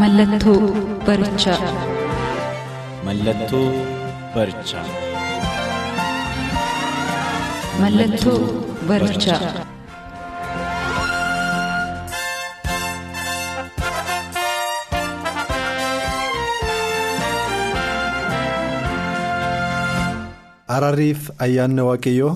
Mallattoo barichaa. Mallattoo barichaa. Mallattoo barichaa. Ararriif ayyaanni waaqayyoo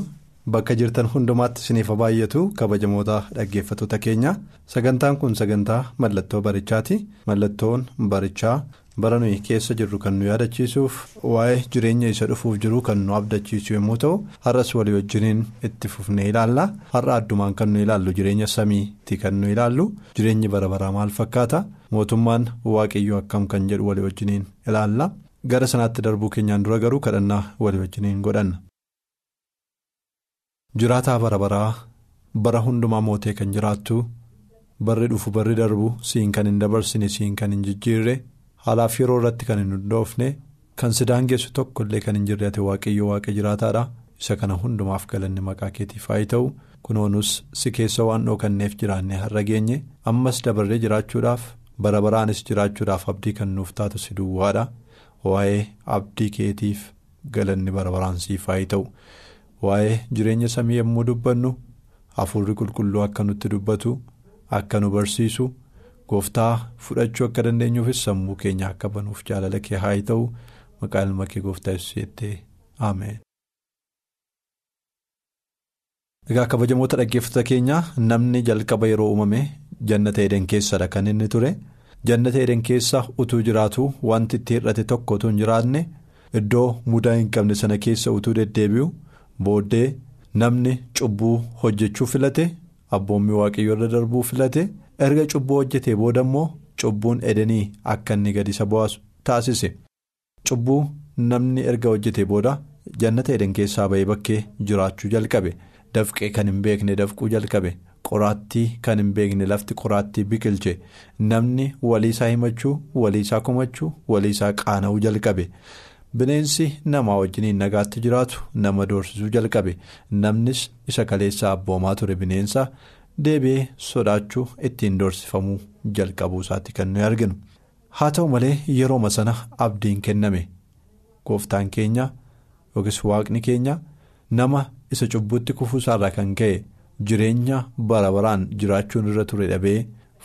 bakka jirtan hundumaatti isiniif baay'atu kabajamoota dhaggeeffattoota keenya. Sagantaan kun sagantaa mallattoo barichaati. Mallattoon barichaa bara nuyi keessa jirru kan nu yaadachiisuuf waa'ee jireenya isa dhufuuf jiru kan nu abdachiisu yommuu ta'u har'as walii wajjiniin itti fufnee ilaalla. Har'a addumaan kan nu ilaallu jireenya samiitti kan nu ilaallu. Jireenyi bara baraa maal fakkaata? Mootummaan waaqayyoo akkam kan jedhu walii wajjiniin ilaalla. gara sanaatti darbuu keenyaan dura garuu kadhannaa walii wajjiniin godhanna. Jiraataa bara baraa bara hundumaa mootee kan jiraattu barri dhufu barri darbu siin kan hin dabarsine siin kan hin jijjiirre haalaaf yeroo irratti kan hin hundoofne kan si daangessu tokko illee kan hin jirre ati waaqayyo waaqa jiraataadha. Isa kana hundumaaf galanni maqaa keetiif haa ta'u. Kunoonus si keessa waan dhookanneef jiraanne har'a geenye. Ammas dabarree jiraachuudhaaf bara baraanis jiraachuudhaaf abdii kan nuuf taatu si duwwaadha. waa'ee abdii keetiif galanni bara baraan siif haa ta'u waa'ee jireenya samii yommuu dubbannu hafuurri qulqulluu akka nutti dubbatu akka nu barsiisu gooftaa fudhachuu akka dandeenyuufis sammuu keenya akka banuuf jaalala kee haa ta'u maqaa ilma kee gooftaa ibseettee ameen. egaa kabajamoota dhaggeeffata keenyaa namni jalqaba yeroo uumame jannata eden keessadha kan inni ture. jannata eden keessa utuu jiraatu wanti itti hir'ate tokko utuu hin jiraanne iddoo mudaa hin qabne sana keessa utuu deddeebi'u booddee namni cubbuu hojjechuu filate abboommii waaqayyoo irra darbuu filate erga cubbuu hojjetee booda immoo cubbuun edenii akka inni gadi isa bu'aasu taasise. Cubbuu namni erga hojjetee booda jannata eden keessaa ba'ee bakkee jiraachuu jalqabe. Dafqee kan hin beekne dafquu jalqabe. qoraattii kan hin beekne lafti qoraattii biqilche. Namni waliisaa himachuu waliisaa komachuu waliisaa qaana'uu jalqabe bineensi namaa wajjiniin nagaatti jiraatu nama doorsisuu jalqabe namnis isa kaleessaa abboomaa ture bineensa deebi'ee sodaachuu ittiin doorsifamuu jalqabuu isaatti kan nuyi arginu haa ta'u malee yerooma sana abdiin kenname gooftaan keenya yookiis waaqni keenya nama isa cubbuutti kufuusaarraa kan ka'e. jireenya bara baraan jiraachuun irra ture dhabee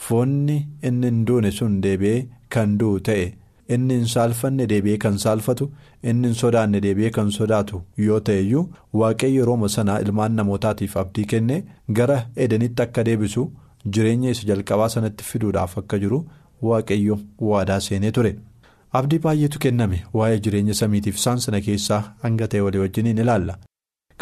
foonni inni hin duune sun deebi'ee kan du'u ta'e inni hin saalfanne deebi'ee kan saalfatu inni hin sodaanne deebi'ee kan sodaatu yoo ta'eyyuu waaqayyo yerooma sanaa ilmaan namootaatiif abdii kenne gara edenitti akka deebisu jireenya isa jalqabaa sanatti fiduudhaaf akka jiru waaqayyo waadaa seenee ture abdii baay'eetu kenname waa'ee jireenya samiitiif isaan sana keessaa hanga ta'e walii wajjiniin ilaalla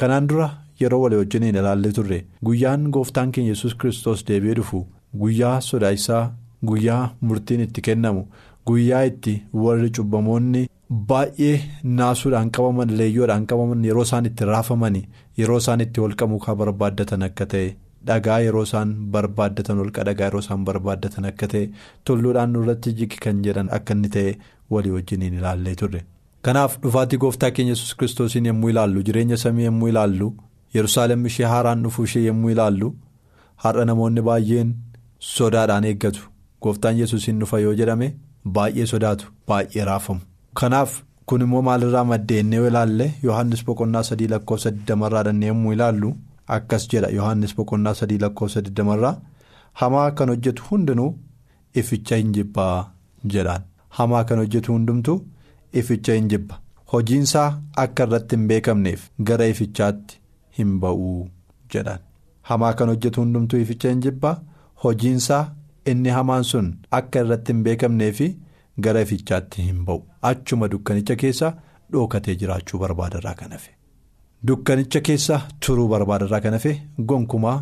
kanaan dura. yeroo walii wajjiniin ilaallee turre guyyaan gooftaan keenya yesus kristos deebi'ee dhufu guyyaa sodaachisaa guyyaa murtiin itti kennamu guyyaa itti warri cubbamoonni baay'ee naasuudhaan qabaman leeyyoodhaan qabaman yeroo isaan itti raafaman yeroo isaan itti holqa mukaa barbaaddatan akka ta'e dhagaa yeroo isaan barbaaddatan holqa dhagaa yeroo isaan barbaaddatan akka ta'e tulluudhaan nurratti jigi kan jedhan akka inni ta'e walii wajjiniin ilaallee turre. kanaaf dhufaatii gooftaa keenya yesus kiristoosiin yommuu ilaallu jireenya samii yommuu ilaallu. yerusaalem ishee haaraan dhufuu ishee yommuu ilaallu har'a namoonni baay'een sodaadhaan eeggatu gooftaan yesuusiin dhufa yoo jedhame baay'ee sodaatu baay'ee raafamu kanaaf kun immoo maalirraa maddeennee yoo ilaalle yohannis boqonnaa sadii lakkoofsa 20 irraa yommuu ilaallu akkas jedha yohannis boqonnaa sadii lakkoofsa 20 irraa hamaa kan hojjetu hundinuu ificha hin jibbaa jedhaan hamaa kan hojjetu hundumtuu ificha hin jibba hojiinsaa akka irratti hin beekamneef gara ifichaatti. hin ba'uu jedhan hamaa kan hojjetu hundumtuu ificha hin jibbaa hojiinsaa inni hamaan sun akka irratti hin beekamnee fi gara ifichaatti hin ba'u. Achuma dukkanicha keessa dhookatee jiraachuu barbaadarraa kan hafe. Dukkanicha keessa turuu barbaadarraa kan hafe gonkumaa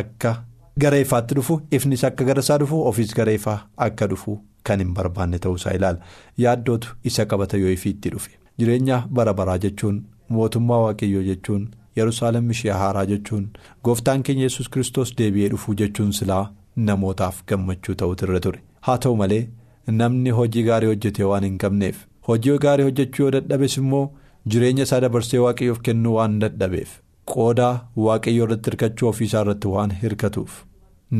akka gara ifaatti dhufu ifnis akka gara isaa dhufu ofiis gara ifaa akka dhufu kan hin barbaanne ta'uusaa ilaala. Yaaddootu isa qabata yoo ifiitti dhufe. Jireenya bara baraa jechuun mootummaa waaqayyoo jechuun yerusaalem ishee haaraa jechuun gooftaan keenya yesus kristos deebi'ee dhufuu jechuun silaa namootaaf gammachuu ta'utu irra ture haa ta'u malee namni hojii gaarii hojjete waan hin qabneef hojii gaarii hojjechuu yoo dadhabes immoo jireenya isaa dabarsee waaqayyoof kennuu waan dadhabeef qoodaa waaqayyoo irratti hirkachuu ofiisaa irratti waan hirkatuuf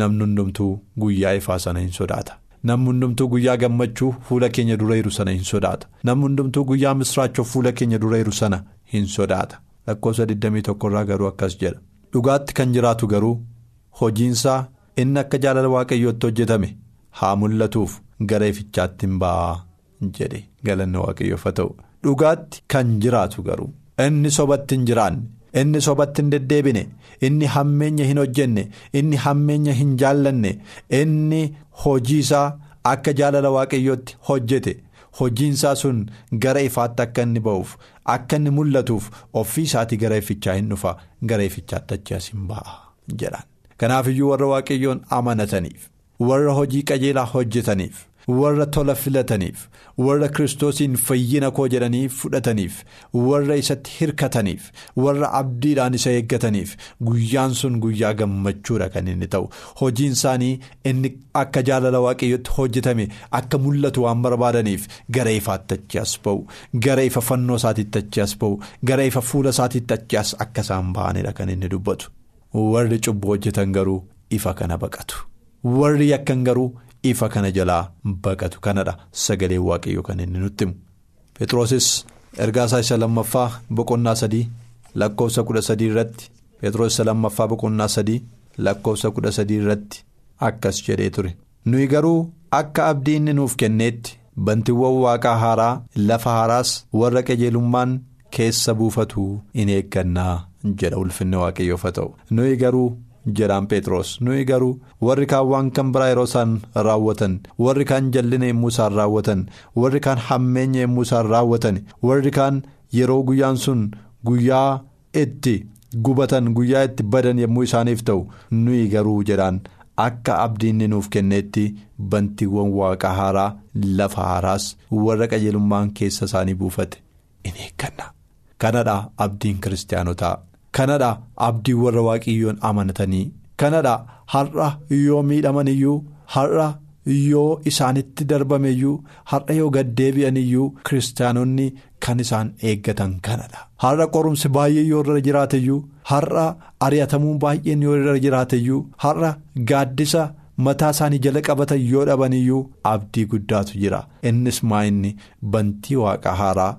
namni hundumtuu guyyaa ifaa sana hin sodaata. namni hundumtuu guyyaa gammachuu fuula keenya dura jiru sana hin sodaata namni hundumtuu guyyaa misraachoo fuula keenya dura jiru sana hin sodaata lakkoofsa 21 irraa garuu akkas jedha dhugaatti kan jiraatu garuu hojiinsaa inni akka jaalala waaqayyootti hojjetame haa mul'atuuf gara ifichaatti hin ba'aa jedhe. Galanni waaqayyoof haa ta'u. Dhugaatti kan jiraatu garuu. Inni sobatti hin jiraanne. inni sobatti hin deddeebine inni hammeenya hin hojjenne inni hammeenya hin jaallanne inni hojiisaa akka jaalala waaqayyootti hojjete hojiinsaa sun gara ifaatti akka inni ba'uuf akka inni mul'atuuf ofii isaatii gara ifichaa hin dhufa gara ifichaatti achi as hin ba'a jedhan kanaafiyyuu warra waaqayyoon amanataniif warra hojii qajeelaa hojjetaniif. warra tola filataniif warra kiristoosiin fayyina koo jedhanii fudhataniif warra isatti hirkataniif warra abdiidhaan isa eeggataniif guyyaan sun guyyaa gammachuudha kan inni ta'u hojiin isaanii inni akka jaalala waaqayyootti hojjetame akka mul'atu waan barbaadaniif gara ifaatti achi as ba'u gara ifa fannoo isaatiitti achi as ba'u gara ifa fuula isaatiitti achi as akka isaan ba'anidha kan inni dubbatu warri cubbuu hojjetan garuu ifa kana baqatu. Warri yakkan garuu. ifa kana jalaa baqatu kanadha sagalee waaqayyoo kan inni nutti himu. Pheexroosis ergaasaa isa lammaffaa boqonnaa sadii lakkoofsa kudha sadii irratti Pheexroos isa lammaffaa boqonnaa sadii lakkoofsa kudha sadii irratti akkas jedhee ture. Nuyi garuu akka abdii inni nuuf kenneetti bantiiwwan waaqaa haaraa lafa haaraas warra qajeelummaan keessa buufatu in eeggannaa jedha ulfinni waaqayyoof haa ta'u nuyi garuu. jedhaan Pheexroos nuyi garuu warri kaan waan kan biraa yeroo isaan raawwatan warri kaan jallina yommuu isaan raawwatan warri kaan hammeenya yommuu isaan raawwatan warri kaan yeroo guyyaan sun guyyaa itti gubatan guyyaa itti badan yommuu isaaniif ta'u nuyi garuu jedhaan akka abdiin nuuf kenneetti bantiiwwan waaqa haaraa lafa haaraas warra qajeelummaan keessa isaanii buufate in eegganna kanadha abdiin kiristaanotaa. Kanadha abdii warra waaqayyoon amanatanii kanadha har'a yoo miidhaman iyyuu har'a yoo isaanitti darbame iyyuu har'a yoo gaddeebi'an iyyuu kiristaanonni kan isaan eeggatan kanadha har'a qorumsi baay'ee yoo irra jiraate har'a ari'atamuun baay'een yoo irra jiraate har'a gaaddisa mataa isaanii jala qabatan yoo dhaban iyyuu abdii guddaatu jira innis maa inni bantii waaqa haaraa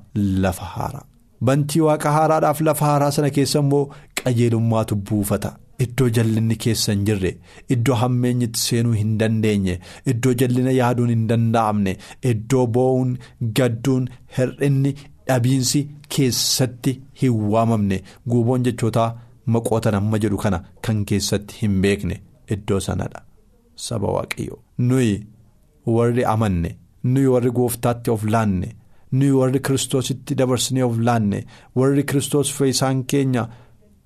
lafa haaraa. Bantii waaqa haaraadhaaf lafa haaraa sana keessa immoo qajeelummaatu buufata iddoo jallinni keessa hin jirre iddoo hammeenyitti seenuu hin dandeenye iddoo jallina yaaduun hin danda'amne iddoo boo'uun gadduun hir'inni dhabiinsi keessatti hin waamamne. Guuboon jechootaa maqootan amma jedhu kana kan keessatti hin beekne iddoo sanadha. Saba waaqayyoo. Nuyi warri amanne nuyi warri gooftaatti of laanne. Nuyi warri kiristoositti dabarsinee of laanne warri kiristoos fayyisaan keenya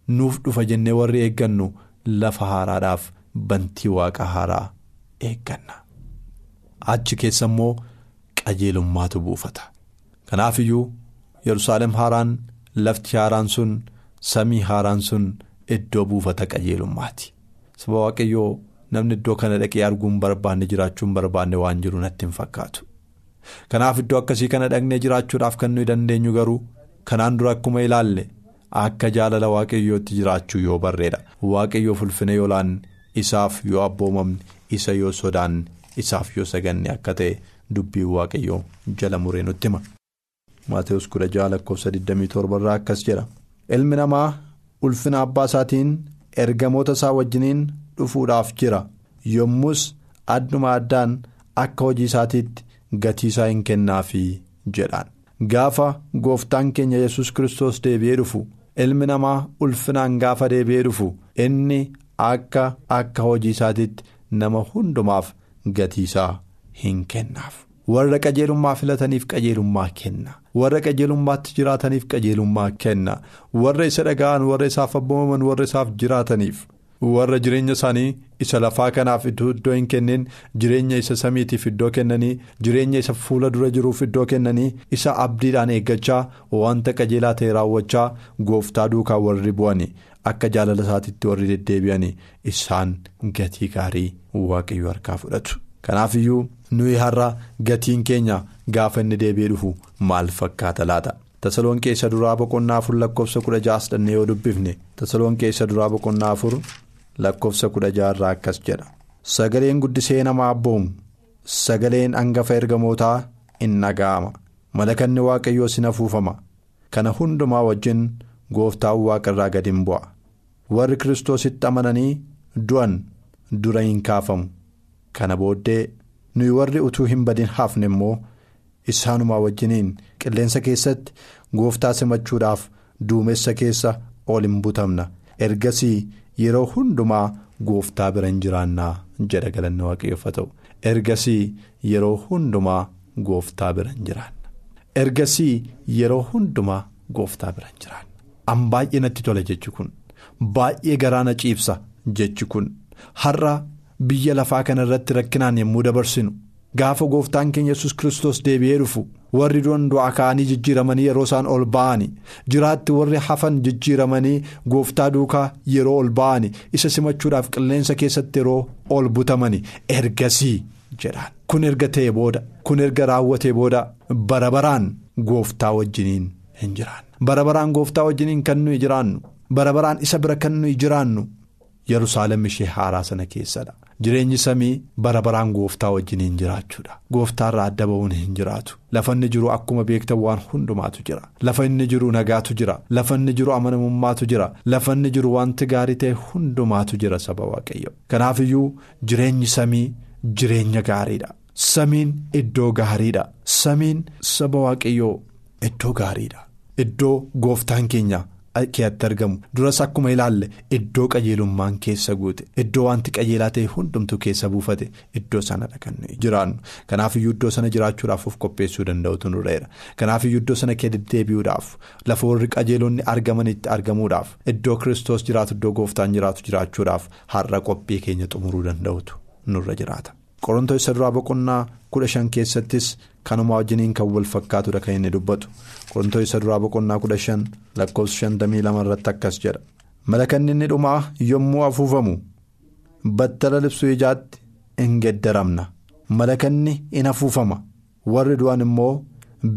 nuuf dhufa jennee warri eeggannu. Lafa haaraadhaaf bantii waaqa haaraa eegganna. Achi keessa immoo qajeelummaatu buufata. Kanaaf iyyuu yerusaalem haaraan lafti haaraan sun samii haaraan sun iddoo buufata qajeelummaati. Saba waaqayyoo namni iddoo kana dhaqee arguun barbaanne jiraachuun barbaanne waan jiru natti hin fakkaatu. Kanaaf iddoo akkasii kana dhaqnee jiraachuudhaaf kan nuyi dandeenyu garuu kanaan dura akkuma ilaalle akka jaalala waaqayyootti jiraachuu yoo barreedha waaqayyoof ulfina yoo laanne isaaf yoo abboomamne isa yoo sodaanne isaaf yoo saganne akka ta'e dubbiin waaqayyoo jala muree nutti hima. Maateewus kudha jaha lakkoofsa 27 irraa akkas jedha ilmi namaa ulfina abbaa isaatiin ergamoota isaa wajjiniin dhufuudhaaf jira yommus adduma addaan akka hojii isaatiitti. Gatii isaa hin kennaafi jedhaan. Gaafa gooftaan keenya yesus kristos deebi'ee dhufu ilmi namaa ulfinaan gaafa deebi'ee dhufu inni akka akka hojii isaatiitti nama hundumaaf gatii isaa hin kennaaf. Warra qajeelummaa filataniif qajeelummaa kenna. Warra qajeelummaatti jiraataniif qajeelummaa kenna. Warra isa dhaga'an warra isaaf abboomaman warra isaaf jiraataniif warra jireenya isaanii isa lafaa kanaaf iddoo hin kennin jireenya isa samiitiif iddoo kennanii jireenya isa fuula dura jiruuf iddoo kennanii isa abdiidhaan eeggachaa wanta qajeelaa ta'e raawwachaa gooftaa duukaa warri bu'anii akka jaalala isaatiitti warri deddeebi'anii isaan gatii gaarii waaqayyo harkaa fudhatu. kanaaf iyyuu nuyi har'a gatiin keenya gaafa inni deebi'ee dhufu maal fakkaata laata. tasaloonqee isa duraa boqonnaa afur lakkoofsa kudha ja'a dhannee yoo dubbifne tasaloonqee isa duraa boqonnaa afur lakkoofsa kudha ja'arraa akkas jedha. Sagaleen guddisee nama abboomu sagaleen hangafa ergamootaa in dhaga'ama malakanni waaqayyoo sin afuufama. Kana hundumaa wajjin gooftaan waaqarraa gad in bu'a. Warri kiristoositti amananii du'an dura hin kaafamu. Kana booddee nuyi warri utuu hin badin hafne immoo. isaanumaa wajjiniin qilleensa keessatti gooftaa simachuudhaaf duumessa keessa ol hin butamna. Ergasii yeroo hundumaa gooftaa bira hin jiraannaa jedha galanni waaqayyoof ta'u ergasii yeroo hundumaa gooftaa bira hin jiraanna ergasii yeroo hundumaa gooftaa bira hin jiraanna an baay'ee natti tola jechi kun baay'ee garaana ciibsa jechi kun har'a biyya lafaa kana irratti rakkinaan yommuu dabarsinu. Gaafa gooftaan keenya yesus kristos deebi'ee dhufu warri du'an du'aa ka'anii jijjiiramanii yeroo isaan ol ba'ani jiraatti warri hafan jijjiiramanii gooftaa duukaa yeroo ol ba'ani isa simachuudhaaf qilleensa keessatti yeroo ol butamani. Ergasii jedhaan. Kun erga ta'e booda kun erga raawwatee booda barabaraan gooftaa wajjiniin hin jiraannu. Barabaraan gooftaa wajjiniin kan nuyi jiraannu barabaraan isa bira kan nuyi jiraannu yerusaalem ishee haaraa sana keessadha. Jireenyi samii bara baraan gooftaa wajjiniin jiraachuudha. Gooftaarraa adda ba'uun hin jiraatu. Lafa inni jiru akkuma beektan waan hundumaatu jira. Lafa inni jiru nagaatu jira. Lafa inni jiru amanamummaatu jira. Lafa inni jiru wanti gaarii ta'e hundumaatu jira saba waaqayyo. Kanaaf iyyuu jireenyi samii jireenya gaariidha. Samiin iddoo gaariidha. Samiin saba waaqayyoo iddoo gaariidha. Iddoo gooftaan keenya. Keetti argamu duras akkuma ilaalle iddoo qajeelummaan keessa guute iddoo wanti qajeelaa ta'e hundumtu keessa buufate iddoo sanadha kan nuyi jiraannu kanaafiyyuu iddoo sana jiraachuudhaaf of qopheessuu danda'utu nurreera kanaafiyyuu iddoo sana deddeebi'uudhaaf lafa warri qajeelonni argamanitti argamuudhaaf iddoo kiristoos jiraatu iddoo gooftaan jiraatu jiraachuudhaaf har'a qophii keenya xumuruu danda'utu nurra jiraata. Qorontoon isa duraa boqonnaa kudha shan keessattis kanuma wajjiniin kan wal fakkaatudha kan inni dubbatu. Qorontoon isa duraa boqonnaa kudha shan lakkoofsa shantamii lama irratti akkas jedha. Malakanni inni dhumaa yommuu afuufamu battala libsuu ijaatti in geddaramna. Malakanni in afuufama warri du'an immoo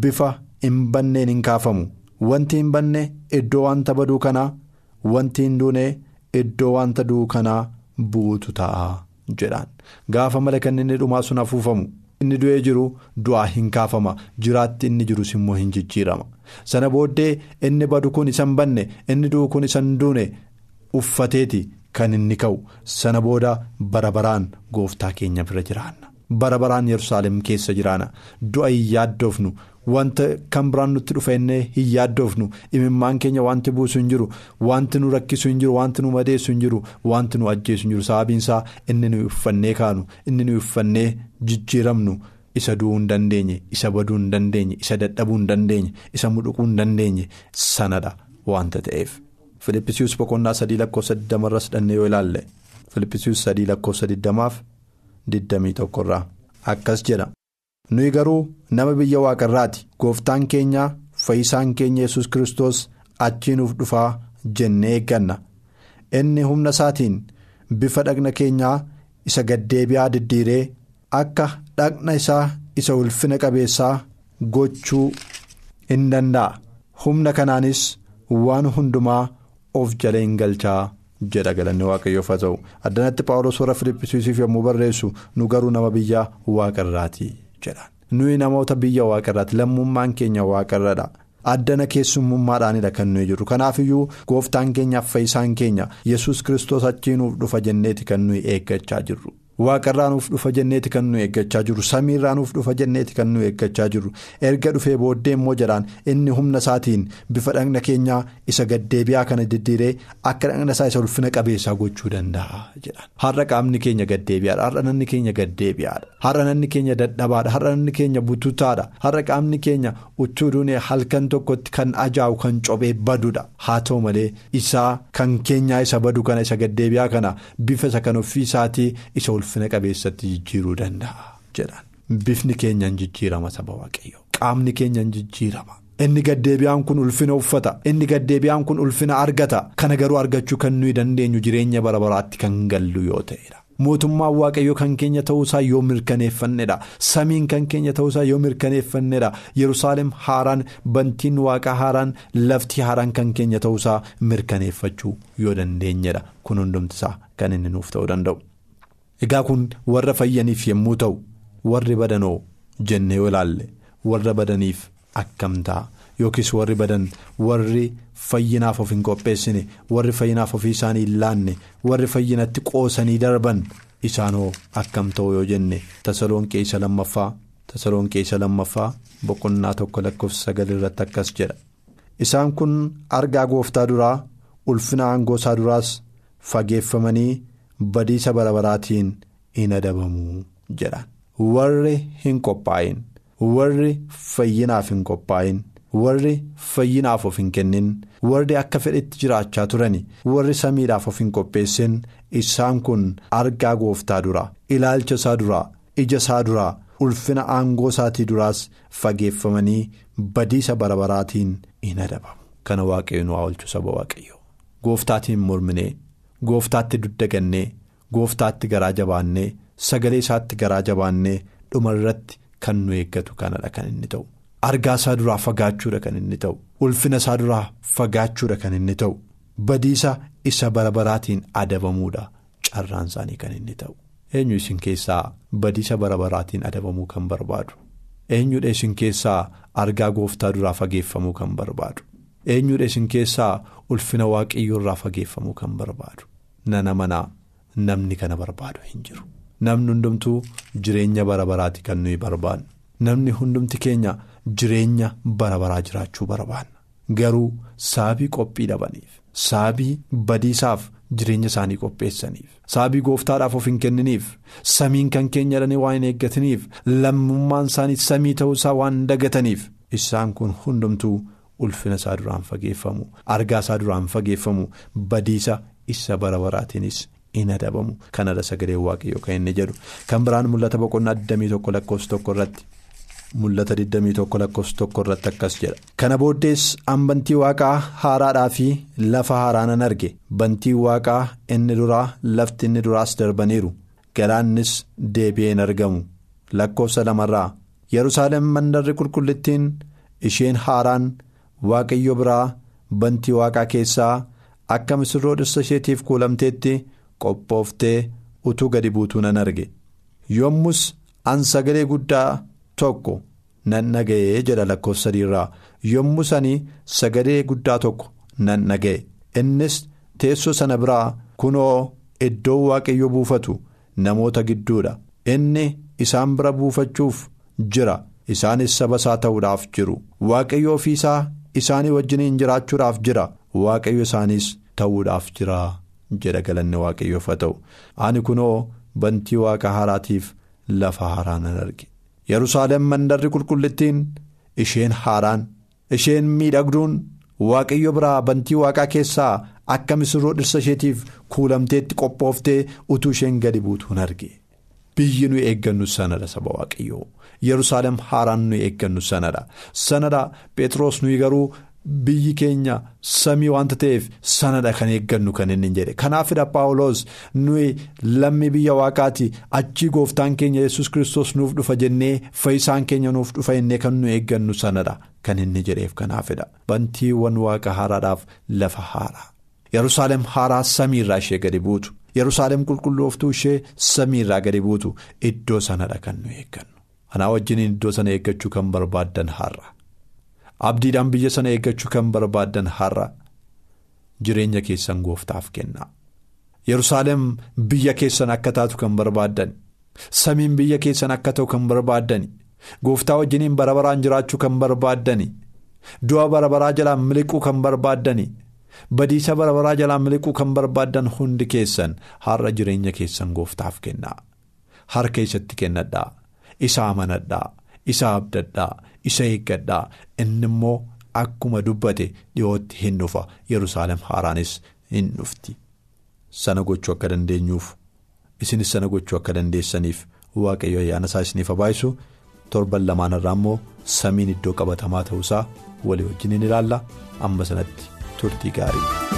bifa hin banneen hin kaafamu. Wanti hin banne iddoo wanta baduu kanaa wanti hin duune iddoo wanta du'u kanaa buutu ta'a. jedhaan gaafa malakanni inni dhumaa sun afuufamu inni du'ee jiru du'aa hin kaafama. Jiraatti inni jirus immoo hin jijjiirama. Sana booddee inni badu kun isan banne inni du'u kun isan duune uffateeti kan inni ka'u. Sana booda bara baraan gooftaa keenya bira jiraanna bara baraan yerusaalem keessa jiraana. Du'a hin yaaddoofnu wanta kan biraan nutti dhufa innee hin yaaddoofnu imimmaan keenya wanti buusu hin jiru. Wanti nu rakkisu hin jiru. Wanti nu madeessu hin jiru. Wanti nu ajjeesu hin jiru. Sababiinsaa inni nu uffannee kaanu. Inni nu uffannee jijjiiramnu. Isa du'uu hin dandeenye. Isa baduu hin dandeenye. Isa dadhabuu hin dandeenye. Isa mudhuquu hin dandeenye. Sanadha wanta ta'eef. Filippisius boqonnaa sadii lakkoofsa digdamarras dhannee yoo ilaalle. Filippisius sadii lakkoofsa digdamaaf digdamii tokkorraa akkas jedha. nuyi garuu nama biyya waaqarraati. Gooftaan keenya fayyisaan keenya yesus kristos achii nuuf dhufaa jennee eegganna. Inni humna isaatiin bifa dhagna keenyaa isa gaddeebi'aa diddiiree akka dhagna isaa isa ulfina qabeessaa gochuu in danda'a. Humna kanaanis waan hundumaa of jala hin galchaa jedha galanni waaqayyoof haa ta'u addanatti paawulos warra filippisiisiif yommuu barreessu nu garuu nama biyya waaqarraati. nuyi namoota biyya waaqarraati lammummaan keenya waaqarradha addana keessummummaadhaanidha kan nuyi jirru kanaafiyyuu gooftaan keenyaaf fayyisaan keenya yesus kristos achii nuuf dhufa jenneeti kan nuyi eeggachaa jirru waaqarraa nuuf dhufa jenneeti kan nu eeggachaa jiru samiirraa nuuf dhufa jenneeti kan nu eeggachaa jiru. Erga dhufee booddee immoo jedhaan inni humna isaatiin bifa dhagna keenyaa isa gaddeebi'aa kana diddiiree akka dhagna isaa isa ulfina qabeessaa gochuu danda'a jedhaan har'a qaamni keenya gaddeebi'aadha har'a nanni keenya gaddeebi'aadha har'a nanni keenya dadhabaadha har'a nanni keenya bututaadha har'a qaamni keenya utuu duunee halkan tokkotti kan ajaa'u kan cophee badudha haa ta'u malee isaa kan keenyaa isa badu kana isa gaddeebi'aa kana bifa isa kan ofii isaatii isa ulfina qabeessatti jijjiiruu danda'a jedhan. Bifni keenyaan jijjiirama saba waaqayyo qaamni keenyaan jijjiirama. inni gaddeebi'aan kun ulfina uffata. Inni gaddeebi'aan kun ulfina argata. Kana garuu argachuu kan nuyi dandeenyu jireenya bara baraatti kan gallu yoo ta'edha. mootummaan waaqayyo kan keenya ta'uusaa yoo mirkaneeffannedha. Samiin kan keenya ta'uusaa yoo mirkaneeffannedha. Yerusaalem haaraan bantiin waaqaa haaraan lafti haaraan kan keenya ta'uusaa mirkaneeffachuu yoo dandeenyedha kun hundumtisaa kan inni nuuf ta'uu danda'u. Egaa kun warra fayyaniif yommuu ta'u warri badanoo jennee yoo ilaalle warra badaniif akkam ta'a? Yookiis warri badan warri fayyinaaf of hin qopheessine warri fayyinaaf ofii isaanii hin laanne warri fayyinatti qoosanii darban isaanoo akkam ta'u yoo jenne? Tasaloonqee isa lammaffaa tasaloonqee isa lammaffaa boqonnaa tokko lakkoofsa sagal irratti akkas jedha. Isaan kun argaa gooftaa duraa ulfina aangoo isaa duraas fageeffamanii badiisa bara baraatiin hin adabamu jedhan. Warri hin qophaa'in warri fayyinaaf hin qophaa'in warri fayyinaaf of hin kennin warri akka fedhetti jiraachaa turani warri samiidhaaf of hin qopheessin isaan kun argaa gooftaa duraa ilaalcha isaa duraa ija isaa duraa ulfina aangoo isaatii duraas fageeffamanii badiisa bara baraatiin hin adabamu. Kana waaqayyo nu oolchu saba waaqayyo gooftaatiin morminee gooftaatti duddagannee gooftaatti garaa jabaannee sagalee isaatti garaa jabaannee dhuma irratti kan nu eeggatu kanadha kan inni ta'u. Argaa isaa duraa fagaachuudha kan inni ta'u. Ulfina isaa duraa fagaachuudha kan inni ta'u. Badiisa isa bara baraatiin adabamuudha carraan isaanii kan inni ta'u. Eenyu isin keessaa badiisa bara baraatiin adabamuu kan barbaadu? Eenyudha isin keessaa argaa gooftaa duraa fageeffamuu kan barbaadu eenyudha isin keessaa ulfina waaqayyoo irraa fageeffamuu kan barbaadu? Nana manaa namni kana barbaadu hin jiru. namni hundumtuu jireenya bara baraati kan nuyi barbaannu namni hundumti keenya jireenya bara baraa jiraachuu barbaanna garuu saabii qophii dhabaniif saabii badiisaaf jireenya isaanii qopheessaniif saabii gooftaadhaaf of hin kenniniif samiin kan keenya jedhanii waan hin eeggataniif lammummaan isaanii samii ta'uusaa waan dagataniif isaan kun hundumtuu ulfina isaa duraan fageeffamu argaa isaa duraan fageeffamu badiisa isa bara baraatiinis. in adabamu kanadha sagalee waaqayyoo kan inni jedhu. Kan biraan mul'ata boqonnaa 21 lakkoofsa tokko irratti mul'ata 21 lakkoofsa tokko irratti akkas jedha. Kana booddees an bantii waaqaa haaraadhaa fi lafa haaraa nan arge. Bantii waaqaa inni duraa lafti inni duraas darbaniiru. Galaannis deebi'ee hin argamu. Lakkoofsa lamarraa yerusaalem mandarri qulqullittiin isheen haaraan waaqayyo biraa bantii waaqaa keessaa akka misirroo dhirsa isheetiif kuulamteetti. qophooftee utuu gadi buutuu nan arge. Yommus an sagalee guddaa tokko nan dhaga'ee jedha lakkoofsa sadiirraa yommus ani sagalee guddaa tokko nan dhaga'e. Innis teessoo sana biraa kunoo iddoo waaqayyo buufatu namoota gidduudha. Inni isaan bira buufachuuf jira. Isaanis saba isaa ta'uudhaaf jiru. Waaqayyo ofiisaa isaanii wajjiniin jiraachuudhaaf jira. Waaqayyo isaaniis ta'uudhaaf jira. jedha galanni waaqayyoof haa ta'u. Ani kunoo bantii waaqa haaraatiif lafa haaraa nan arge. Yerusaalem mandarri qulqullittiin isheen haaraan isheen miidhagduun waaqayyo biraa bantii waaqaa keessaa akka misirroo dhirsa isheetiif kuulamteetti qophooftee utuu isheen gadi buutuun arge biyyi nuyi eeggannu sanadha saba waaqayyoo yerusaalem haaraan nuyi eeggannu sanadha sanadha phexros nuyi garuu. biyyi keenya samii wanta ta'eef sanadha kan eeggannu kan inni jedhe kanaafidha paawuloos nuyi lammii biyya waaqaati achii gooftaan keenya yesus kristos nuuf dhufa jennee fayyisaan keenya nuuf dhufa jennee kan nu eeggannu sanadha kan inni jedheef kanaafidha bantiiwwan waaqa haaraadhaaf lafa haaraa yerusaalem haaraa samiirraa ishee gadi buutu yerusaalem qulqullooftuu ishee samiirraa gadi buutu iddoo sanadha kan nu eeggannu. Anaa wajjiniin iddoo sana eeggachuu kan barbaaddan har'a. abdiidhaan biyya sana eeggachuu kan barbaaddan har'a. Jireenya keessan gooftaaf kennaa Yerusaalem biyya keessan akka taatu kan barbaaddan samiin biyya keessan akka ta'u kan barbaaddan gooftaa wajjiniin bara baraan jiraachuu kan barbaaddan du'a bara baraa jalaan miliquu kan barbaaddan badiisa bara baraa jalaan miliquu kan barbaaddan hundi keessan har'a jireenya keessan gooftaaf kennaa harka isatti kennadhaa isa amanadhaa isa abdadhaa isa eeggadhaa inni immoo akkuma dubbate dhiyootti hin dhufa Yerusaalem haaraanis hin dhufti. Sana gochuu akka dandeenyuuf isinis sana gochuu akka dandeessaniif waaqayyo ayyaana isaa isiniif habaayisu torban lamaan irraa immoo samiin iddoo qabatamaa ta'uusaa walii wajjin ni ilaalla amma sanatti turtii